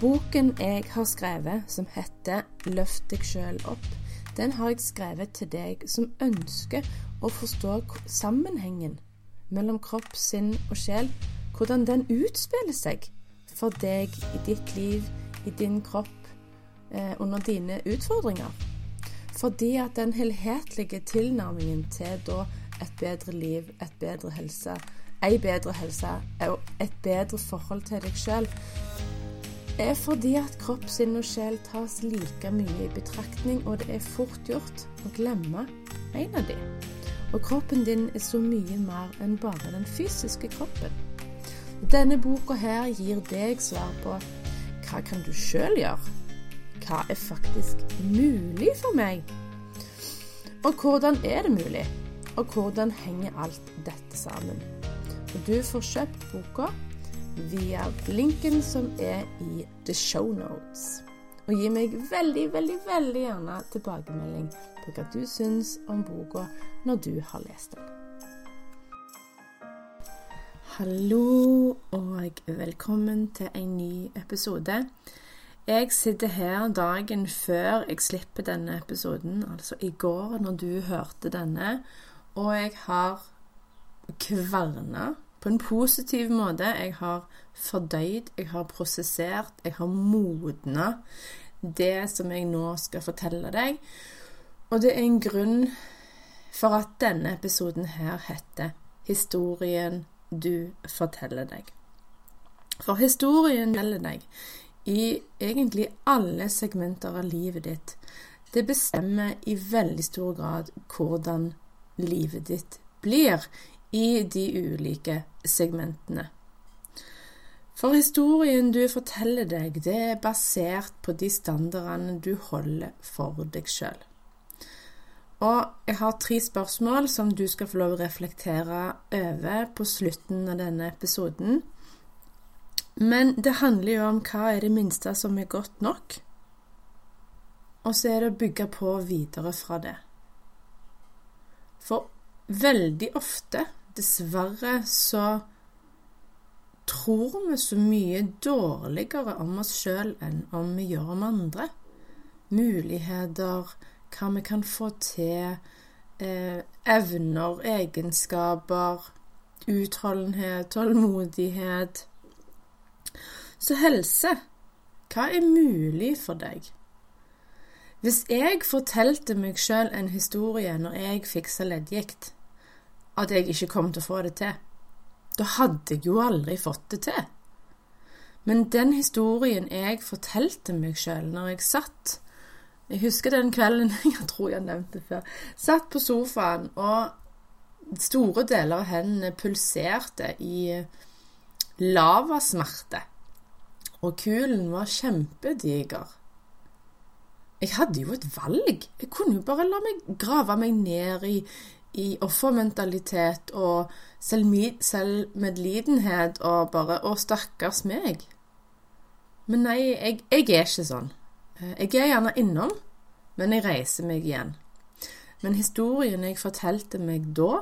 Boken jeg har skrevet, som heter 'Løft deg sjøl opp', den har jeg skrevet til deg som ønsker å forstå sammenhengen mellom kropp, sinn og sjel, hvordan den utspiller seg for deg i ditt liv, i din kropp, eh, under dine utfordringer. Fordi at den helhetlige tilnærmingen til da et bedre liv, et bedre helse, ei bedre helse og et bedre forhold til deg sjøl, er fordi at kropp, sinn og sjel tas like mye i betraktning, og det er fort gjort å glemme en av dem. Og kroppen din er så mye mer enn bare den fysiske kroppen. Denne boka her gir deg svar på hva kan du sjøl gjøre? Hva er faktisk mulig for meg? Og hvordan er det mulig? Og hvordan henger alt dette sammen? Og du får kjøpt boka via linken som er i the show notes. Og gi meg veldig, veldig, veldig gjerne tilbakemelding på hva du syns om boka når du har lest den. Hallo og velkommen til en ny episode. Jeg sitter her dagen før jeg slipper denne episoden, altså i går når du hørte denne, og jeg har kverna på en positiv måte. Jeg har fordøyd, jeg har prosessert, jeg har modna det som jeg nå skal fortelle deg. Og det er en grunn for at denne episoden her heter 'Historien du forteller deg'. For historien melder deg i egentlig alle segmenter av livet ditt. Det bestemmer i veldig stor grad hvordan livet ditt blir i de ulike segmentene. For historien du forteller deg, det er basert på de standardene du holder for deg sjøl. Og jeg har tre spørsmål som du skal få lov å reflektere over på slutten av denne episoden. Men det handler jo om hva er det minste som er godt nok, og så er det å bygge på videre fra det. For veldig ofte, dessverre, så tror vi så mye dårligere om oss sjøl enn om vi gjør om andre. Muligheter, hva vi kan få til, eh, evner, egenskaper, utholdenhet, tålmodighet. Så helse, hva er mulig for deg? Hvis jeg fortalte meg sjøl en historie når jeg fiksa leddgikt, at jeg ikke kom til å få det til, da hadde jeg jo aldri fått det til. Men den historien jeg fortalte meg sjøl når jeg satt jeg husker den kvelden jeg tror jeg nevnte før. Satt på sofaen, og store deler av hendene pulserte i lavasmerte. Og kulen var kjempediger. Jeg hadde jo et valg. Jeg kunne jo bare la meg grave meg ned i, i offermentalitet og selvmedlidenhet og bare Å, stakkars meg. Men nei, jeg, jeg er ikke sånn. Eh, jeg er gjerne innom, men jeg reiser meg igjen. Men historien jeg fortalte meg da,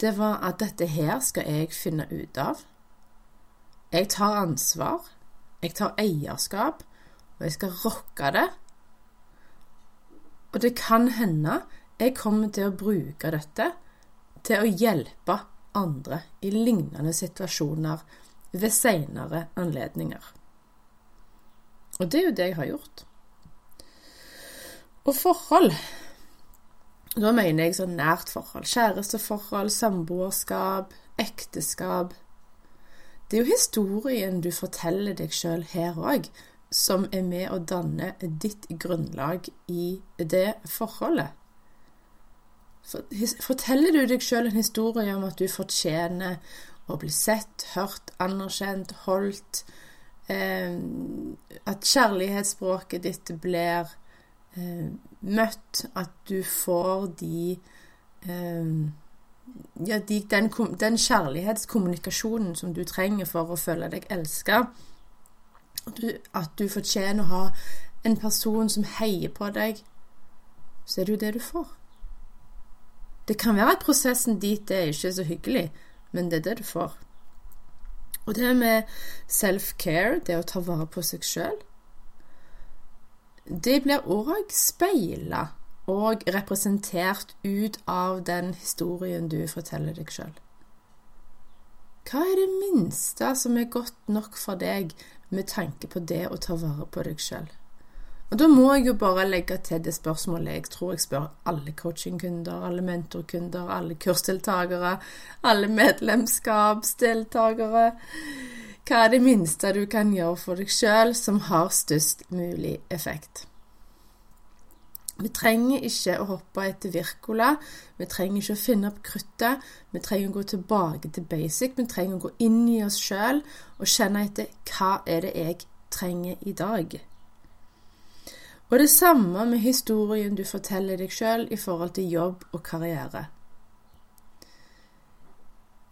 det var at dette her skal jeg finne ut av. Jeg tar ansvar, jeg tar eierskap, og jeg skal rocke det. Og det kan hende jeg kommer til å bruke dette til å hjelpe andre i lignende situasjoner ved seinere anledninger. Og det er jo det jeg har gjort. Og forhold Da mener jeg sånn nært forhold. Kjæresteforhold, samboerskap, ekteskap. Det er jo historien du forteller deg sjøl her òg, som er med å danne ditt grunnlag i det forholdet. Forteller du deg sjøl en historie om at du fortjener å bli sett, hørt, anerkjent, holdt. Eh, at kjærlighetsspråket ditt blir eh, møtt. At du får de eh, ja, de, den, den, kjærlighetskommunikasjonen som du trenger for å føle deg elska. At du fortjener å ha en person som heier på deg, så er det jo det du får. Det kan være at prosessen dit er ikke så hyggelig, men det er det du får. Og det med self-care, det å ta vare på seg sjøl, det blir òg speila og representert ut av den historien du forteller deg sjøl. Hva er det minste som er godt nok for deg med tanke på det å ta vare på deg sjøl? Og Da må jeg jo bare legge til det spørsmålet jeg tror jeg spør alle coachingkunder, alle mentorkunder, alle kursdeltakere, alle medlemskapsdeltakere. Hva er det minste du kan gjøre for deg sjøl som har størst mulig effekt? Vi trenger ikke å hoppe etter Virkola, vi trenger ikke å finne opp kruttet. Vi trenger å gå tilbake til basic, vi trenger å gå inn i oss sjøl og kjenne etter hva er det jeg trenger i dag. Og det samme med historien du forteller deg sjøl i forhold til jobb og karriere.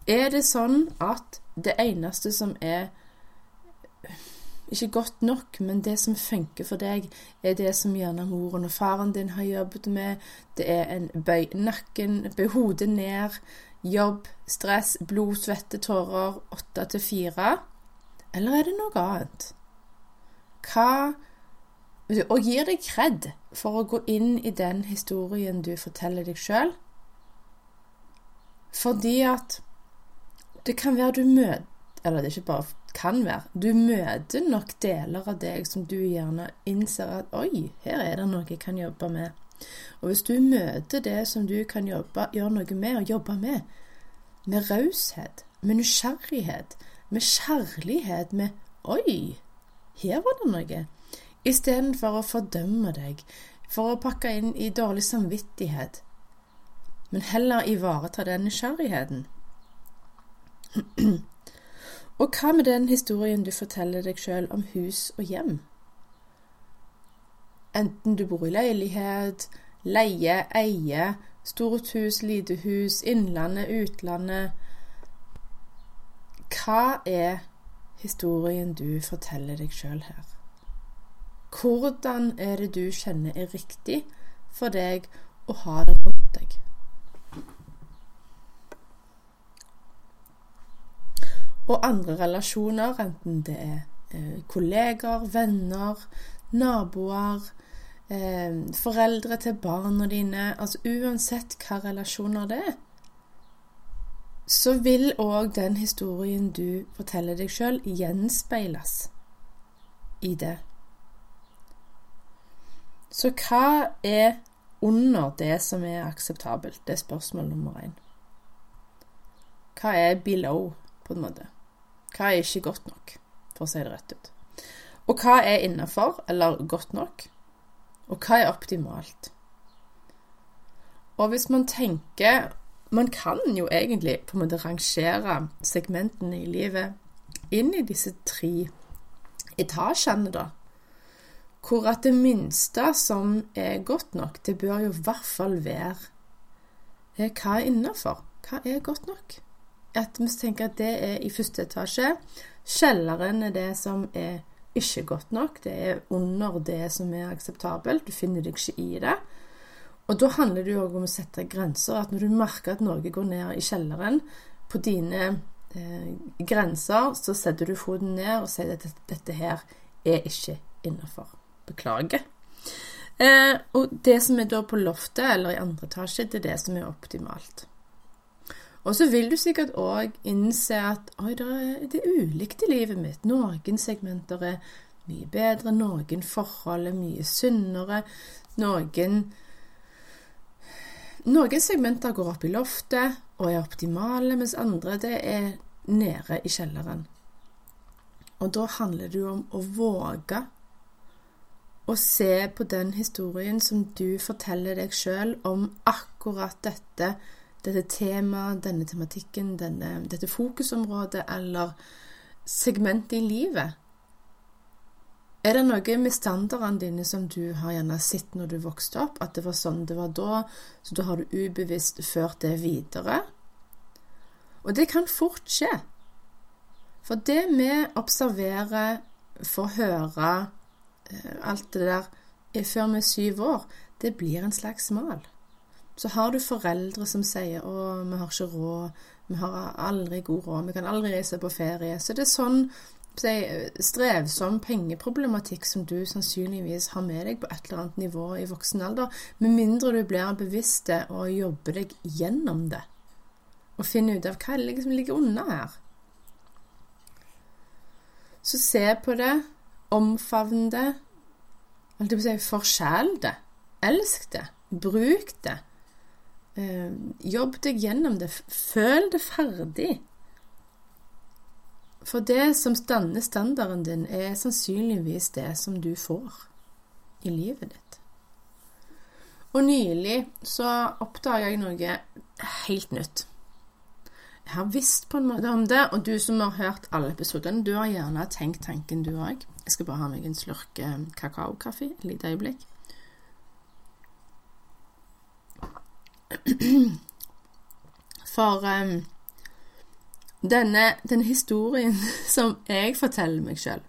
Er det sånn at det eneste som er ikke godt nok, men det som funker for deg, er det som gjerne moren og faren din har jobbet med. Det er en bøy nakken, bøy hodet ned, jobb, stress, blod, svette, tårer, åtte til fire. Eller er det noe annet? Hva og gir deg kred for å gå inn i den historien du forteller deg sjøl. Fordi at det kan være du møter Eller det er ikke bare kan være. Du møter nok deler av deg som du gjerne innser at Oi, her er det noe jeg kan jobbe med. Og hvis du møter det som du kan jobbe, gjøre noe med og jobbe med, med raushet, med nysgjerrighet, med kjærlighet, med Oi, her var det noe istedenfor å fordømme deg, for å pakke inn i dårlig samvittighet, men heller ivareta den nysgjerrigheten. og hva med den historien du forteller deg sjøl om hus og hjem? Enten du bor i leilighet, leie, eie, stort hus, lite hus, innlandet, utlandet Hva er historien du forteller deg sjøl her? Hvordan er det du kjenner er riktig for deg å ha det rundt deg? Og andre relasjoner, enten det er eh, kolleger, venner, naboer, eh, foreldre til barna dine Altså uansett hva relasjoner det er, så vil òg den historien du forteller deg sjøl, gjenspeiles i det. Så hva er under det som er akseptabelt? Det er spørsmål nummer én. Hva er below, på en måte? Hva er ikke godt nok, for å si det rett ut? Og hva er innafor, eller godt nok? Og hva er optimalt? Og hvis man tenker Man kan jo egentlig på en måte rangere segmentene i livet inn i disse tre etasjene, da hvor at det minste som er godt nok, det bør jo i hvert fall være eh, hva er innafor? Hva er godt nok? At vi tenker at det er i første etasje. Kjelleren er det som er ikke godt nok. Det er under det som er akseptabelt. Du finner deg ikke i det. Og da handler det jo òg om å sette grenser. At når du merker at noe går ned i kjelleren på dine eh, grenser, så setter du foten ned og sier at dette her er ikke innafor. Beklager. Eh, og det som er da på loftet eller i andre etasje, det er det som er optimalt. Og så vil du sikkert òg innse at oi, det er, ulikt i livet mitt. Noen segmenter er mye bedre, noen forhold er mye sunnere, noen Noen segmenter går opp i loftet og er optimale, mens andre det er nede i kjelleren. Og da handler det jo om å våge og se på den historien som du forteller deg sjøl om akkurat dette dette temaet, denne tematikken, denne, dette fokusområdet eller segmentet i livet? Er det noe med standardene dine som du har gjerne sett når du vokste opp, at det var sånn det var da, så da har du ubevisst ført det videre? Og det kan fort skje. For det vi observerer, får høre, alt det der før vi er syv år, det blir en slags mal. Så har du foreldre som sier 'Å, vi har ikke råd', 'Vi har aldri god råd', 'Vi kan aldri reise på ferie'. Så det er sånn strevsom pengeproblematikk som du sannsynligvis har med deg på et eller annet nivå i voksen alder, med mindre du blir bevisst og jobber deg gjennom det, og finner ut av hva det som ligger unna her. Så se på det, omfavn det, holdt jeg på si, forsjel det. Elsk det. Bruk det. Eh, jobb deg gjennom det. Føl det ferdig. For det som danner standarden din, er sannsynligvis det som du får i livet ditt. Og nylig så oppdaga jeg noe helt nytt. Har visst på en måte om det, og du som har hørt alle episodene, du har gjerne tenkt tanken, du òg. Jeg skal bare ha meg en slurk eh, kakaokaffe et lite øyeblikk. For um, denne, denne, historien som jeg forteller meg sjøl,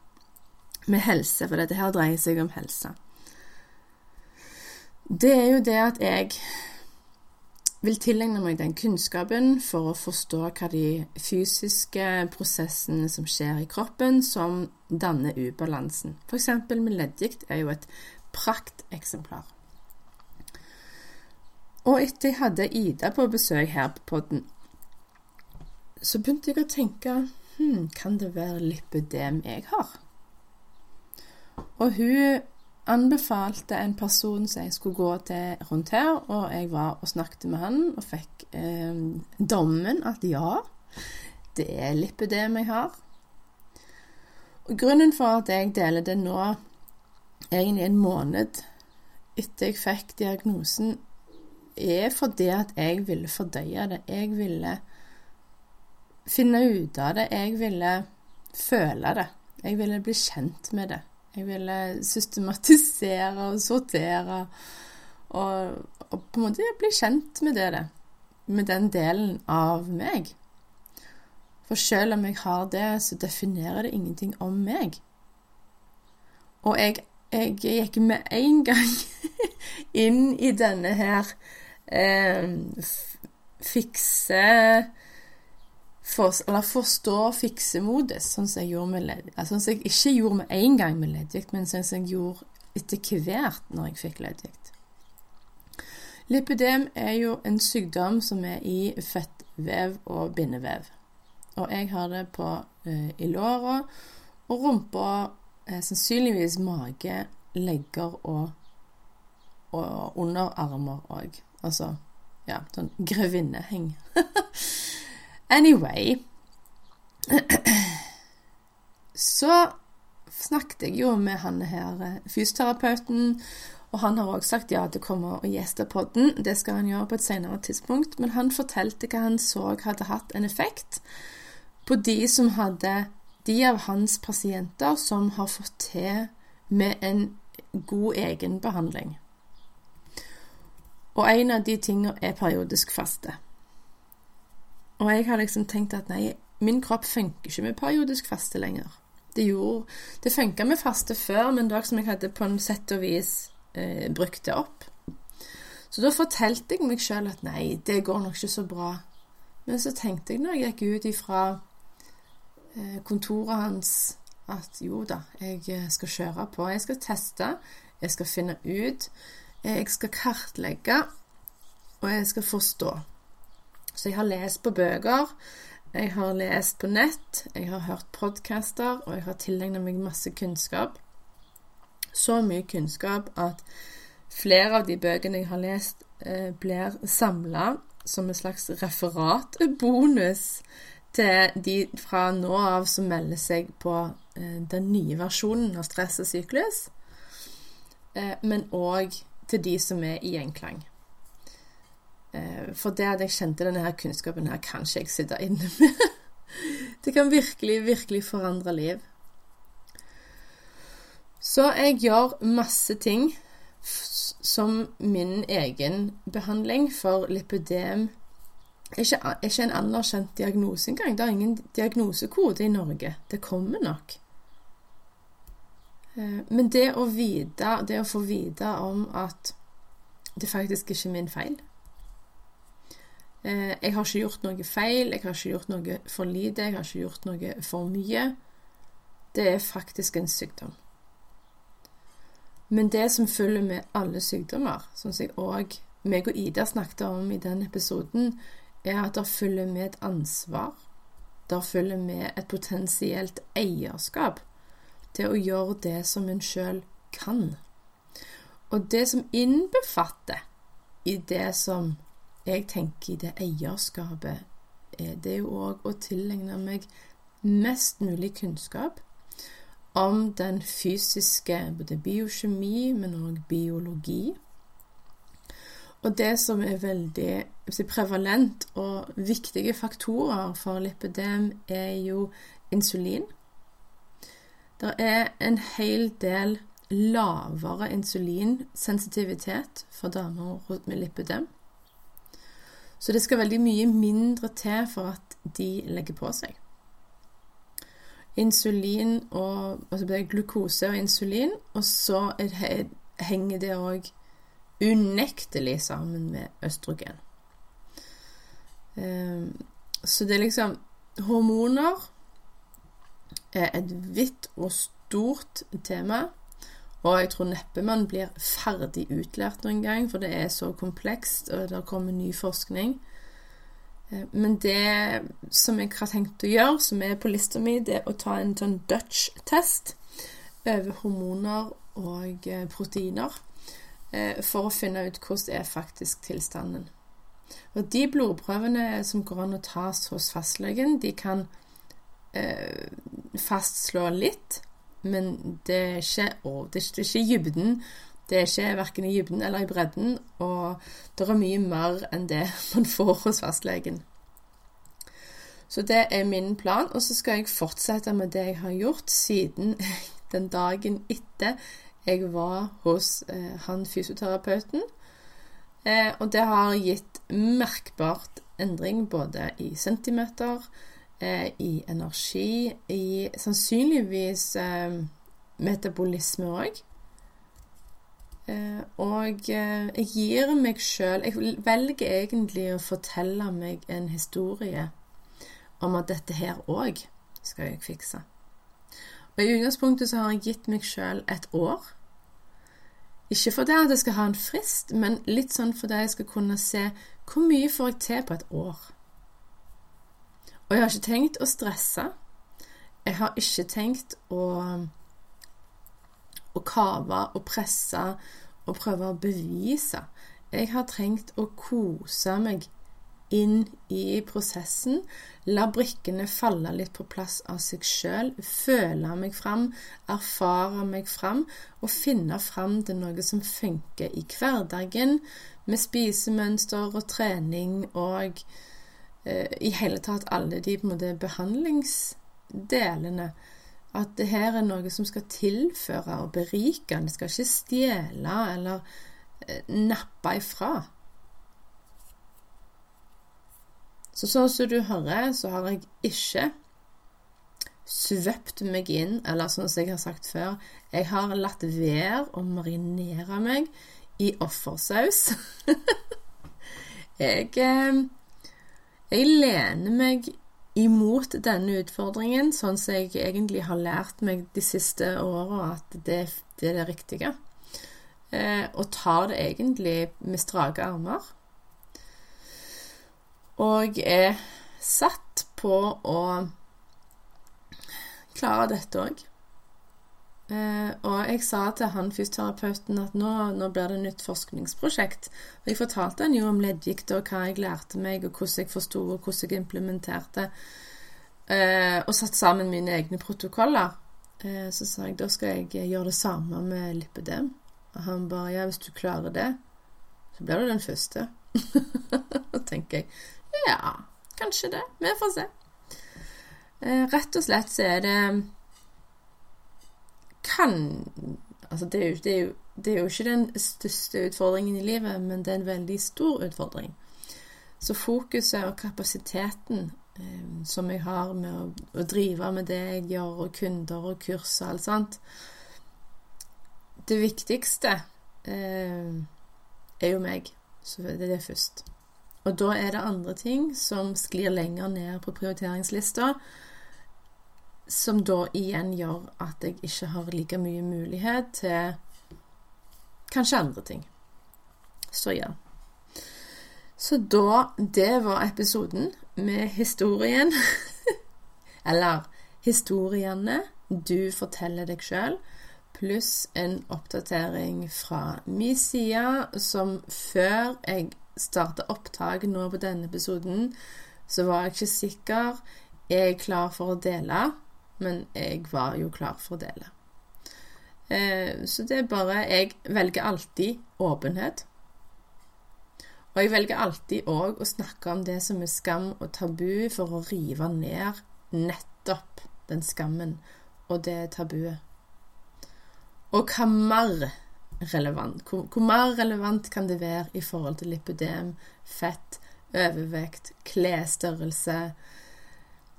med helse, for dette her dreier seg om helse, det er jo det at jeg vil tilegne meg den kunnskapen for å forstå hva de fysiske prosessene som skjer i kroppen, som danner ubalansen. F.eks. med leddgikt er jo et prakteksemplar. Og etter jeg hadde Ida på besøk her på podden, så begynte jeg å tenke hm, kan det være lipødem jeg har? Og hun anbefalte en person som jeg skulle gå til rundt her, og jeg var og snakket med han og fikk eh, dommen at ja, det er lipødem jeg har. Og grunnen for at jeg deler det nå, egentlig en måned etter jeg fikk diagnosen, er fordi at jeg ville fordøye det. Jeg ville finne ut av det. Jeg ville føle det. Jeg ville bli kjent med det. Jeg ville systematisere og sortere og, og, på en måte bli kjent med det, med den delen av meg. For selv om jeg har det, så definerer det ingenting om meg. Og jeg, jeg gikk med en gang inn i denne her eh, fikse for, forstå fiksemodus, sånn som jeg sånn som jeg ikke gjorde med en gang med leddgikt, men sånn som jeg gjorde etter hvert når jeg fikk leddgikt. Lipidem er jo en sykdom som er i fettvev og bindevev. Og jeg har det på, eh, i låra og rumpa, eh, sannsynligvis mage, legger og, og underarmer òg. Altså ja, sånn grevinneheng. Anyway Så snakket jeg jo med han her eh, fysioterapeuten, og han har også sagt ja til å komme og gjeste podden. Det skal han gjøre på et senere tidspunkt. Men han fortalte hva han så hadde hatt en effekt på de som hadde De av hans pasienter som har fått til med en god egenbehandling. Og en av de tingene er periodisk faste. Og jeg har liksom tenkt at nei, min kropp funker ikke med periodisk faste lenger. Det gjorde Det funka med faste før, men det som jeg hadde på en sett og vis eh, brukt det opp. Så da fortalte jeg meg sjøl at nei, det går nok ikke så bra. Men så tenkte jeg når jeg gikk ut ifra eh, kontoret hans at jo da, jeg eh, skal kjøre på. Jeg skal teste, jeg skal finne ut, jeg skal kartlegge, og jeg skal forstå. Så jeg har lest på bøker, jeg har lest på nett, jeg har hørt podcaster, og jeg har tilegna meg masse kunnskap. Så mye kunnskap at flere av de bøkene jeg har lest, eh, blir samla som en slags referatbonus til de fra nå av som melder seg på eh, den nye versjonen av Stress og syklus, eh, men òg til de som er i gjenklang. Eh, for det at jeg kjente denne her kunnskapen her, kan ikke jeg sitte inne med. Det kan virkelig, virkelig forandre liv. Så jeg gjør masse ting som min egen behandling for lipødem ikke, ikke en anerkjent diagnose engang. Det er ingen diagnosekode i Norge. Det kommer nok. Eh, men det å vite, det å få vite om at det faktisk ikke er min feil Jeg har ikke gjort noe feil, jeg har ikke gjort noe for lite, jeg har ikke gjort noe for mye. Det er faktisk en sykdom. Men det som følger med alle sykdommer, som jeg òg meg og Ida snakket om i den episoden, er at det følger med et ansvar. Det følger med et potensielt eierskap til å gjøre det som en sjøl kan. Og det som innbefatter i det som jeg tenker i det eierskapet, det er jo òg å tilegne meg mest mulig kunnskap om den fysiske både biokjemi, men òg biologi. Og det som er veldig prevalent og viktige faktorer for lipidem, er jo insulin. Det er en hel del lavere insulinsensitivitet for damer med lipidem. Så det skal veldig mye mindre til for at de legger på seg insulin og altså det er glukose og insulin, og så det, henger det òg unektelig sammen med østrogen. Um, så det er liksom Hormoner er et vidt og stort tema, og jeg tror neppe man blir ferdig utlært noen gang, for det er så komplekst, og det kommer ny forskning. Eh, men det som jeg har tenkt å gjøre, som er på lista mi, det er å ta en sånn Dutch-test over hormoner og eh, proteiner eh, for å finne ut hvordan er faktisk tilstanden. Og De blodprøvene som går an å tas hos fastlegen, de kan fastslå litt, men det er ikke, å, det er ikke dybden det er ikke verken i dybden eller i bredden, og det er mye mer enn det man får hos fastlegen. Så det er min plan, og så skal jeg fortsette med det jeg har gjort siden den dagen etter jeg var hos eh, han fysioterapeuten. Eh, og det har gitt merkbart endring både i centimeter, i energi, i sannsynligvis eh, metabolisme òg. Eh, og eh, jeg gir meg sjøl Jeg velger egentlig å fortelle meg en historie om at dette her òg skal jeg fikse. Og I utgangspunktet så har jeg gitt meg sjøl et år. Ikke fordi at jeg skal ha en frist, men litt sånn fordi jeg skal kunne se hvor mye får jeg til på et år. Og jeg har ikke tenkt å stresse. Jeg har ikke tenkt å å kave og presse og prøve å bevise. Jeg har trengt å kose meg inn i prosessen, la brikkene falle litt på plass av seg sjøl, føle meg fram, erfare meg fram og finne fram til noe som funker i hverdagen, med spisemønster og trening og i hele tatt alle de på en måte behandlingsdelene at det her er noe som skal tilføre og berike. Det skal ikke stjele eller eh, nappe ifra. Så sånn som du hører, så har jeg ikke svøpt meg inn, eller sånn som jeg har sagt før, jeg har latt være å marinere meg i offersaus. jeg, eh, jeg lener meg imot denne utfordringen, sånn som jeg egentlig har lært meg de siste åra at det, det, er det riktige. Eh, og tar det egentlig med strake armer. Og er satt på å klare dette òg. Eh, og jeg sa til han fysioterapeuten at nå, nå, blir det nytt forskningsprosjekt. Og jeg fortalte han jo om leddgikt og hva jeg lærte meg, og hvordan jeg forsto og hvordan jeg implementerte. Eh, og satt sammen mine egne protokoller. Eh, så sa jeg da skal jeg gjøre det samme med lipidem. Og han bare ja, hvis du klarer det, så blir du den første. tenker jeg. Ja, kanskje det. Vi får se. Eh, rett og slett så er det Kan Altså, det er, jo, det, er jo, det er jo ikke den største utfordringen i livet, men det er en veldig stor utfordring. Så fokuset og kapasiteten eh, som jeg har med å, å, drive med det jeg gjør, og kunder og kurs og alt sånt Det viktigste eh, er jo meg. Så det er det først. Og da er det andre ting som sklir lenger ned på prioriteringslista, som da igjen gjør at jeg ikke har like mye mulighet til kanskje andre ting. Så ja. Så da Det var episoden med historien. Eller historiene du forteller deg sjøl, pluss en oppdatering fra min side, som før jeg starta opptak nå på denne episoden, så var jeg ikke sikker. Jeg er klar for å dele, men jeg var jo klar for å dele. Eh, så det er bare Jeg velger alltid åpenhet. Og jeg velger alltid òg å snakke om det som er skam og tabu, for å rive ned nettopp den skammen og det tabuet. Og hva mer relevant? Hvor, hvor, mer relevant kan det være i forhold til lipødem, fett, overvekt, klesstørrelse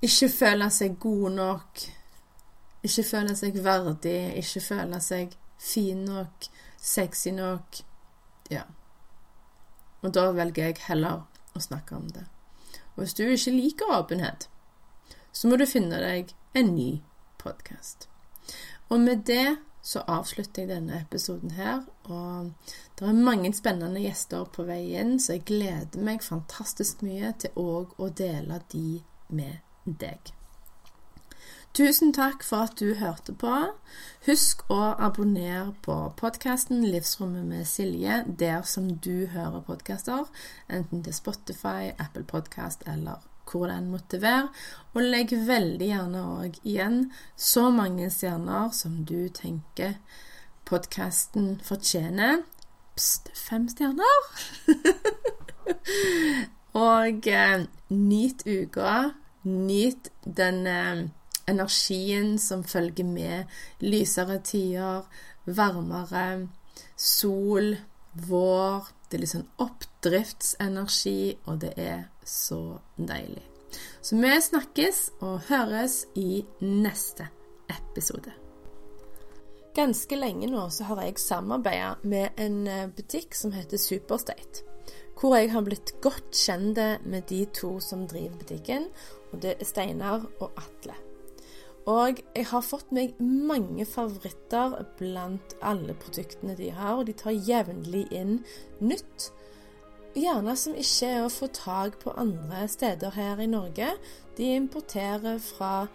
Ikke føle seg god nok, ikke føle seg verdig, ikke føle seg fin nok, sexy nok Ja. Og da velger jeg heller å snakke om det. Og hvis du ikke liker åpenhet, så må du finne deg en ny podkast. Og med det så avslutter jeg denne episoden her. Og det er mange spennende gjester på vei inn, så jeg gleder meg fantastisk mye til òg å dele de med deg. Tusen takk for at du hørte på. Husk å abonnere på podkasten Livsrommet med Silje der som du hører podkaster, enten til Spotify, Apple Podcast eller hvor den måtte være. Og legg veldig gjerne òg igjen så mange stjerner som du tenker podkasten fortjener. Pst, fem stjerner! og eh, nyt uka. Nyt den eh, energien som følger med lysere tider, varmere, sol, vår. Det er litt sånn oppdriftsenergi, og det er så deilig. Så vi snakkes og høres i neste episode. Ganske lenge nå så har jeg samarbeida med en eh, butikk som heter Superstate. Hvor jeg har blitt godt kjent med de to som driver butikken. Og det er Steinar og Atle. Og jeg har fått meg mange favoritter blant alle produktene de har. Og de tar jevnlig inn nytt gjerne som ikke er å få tak på andre steder her i Norge. De importerer fra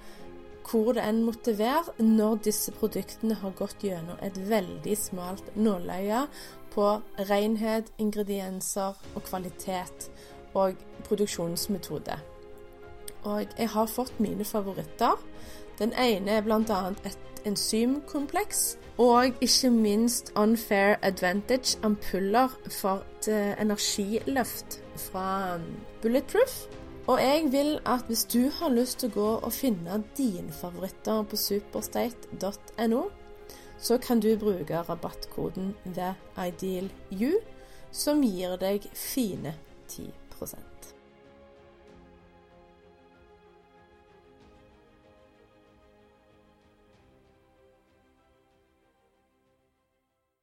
hvor det enn måtte være, når disse produktene har gått gjennom et veldig smalt nåløye på renhet, ingredienser og kvalitet og produksjonsmetode. Og jeg har fått mine favoritter. Den ene er bl.a. et enzymkompleks og ikke minst Unfair Advantage ampuller for et eh, energiløft fra um, Bulletproof. Og jeg vil at hvis du har lyst til å gå og finne dine favoritter på superstate.no, så kan du bruke rabattkoden TheIdealYou, som gir deg fine 10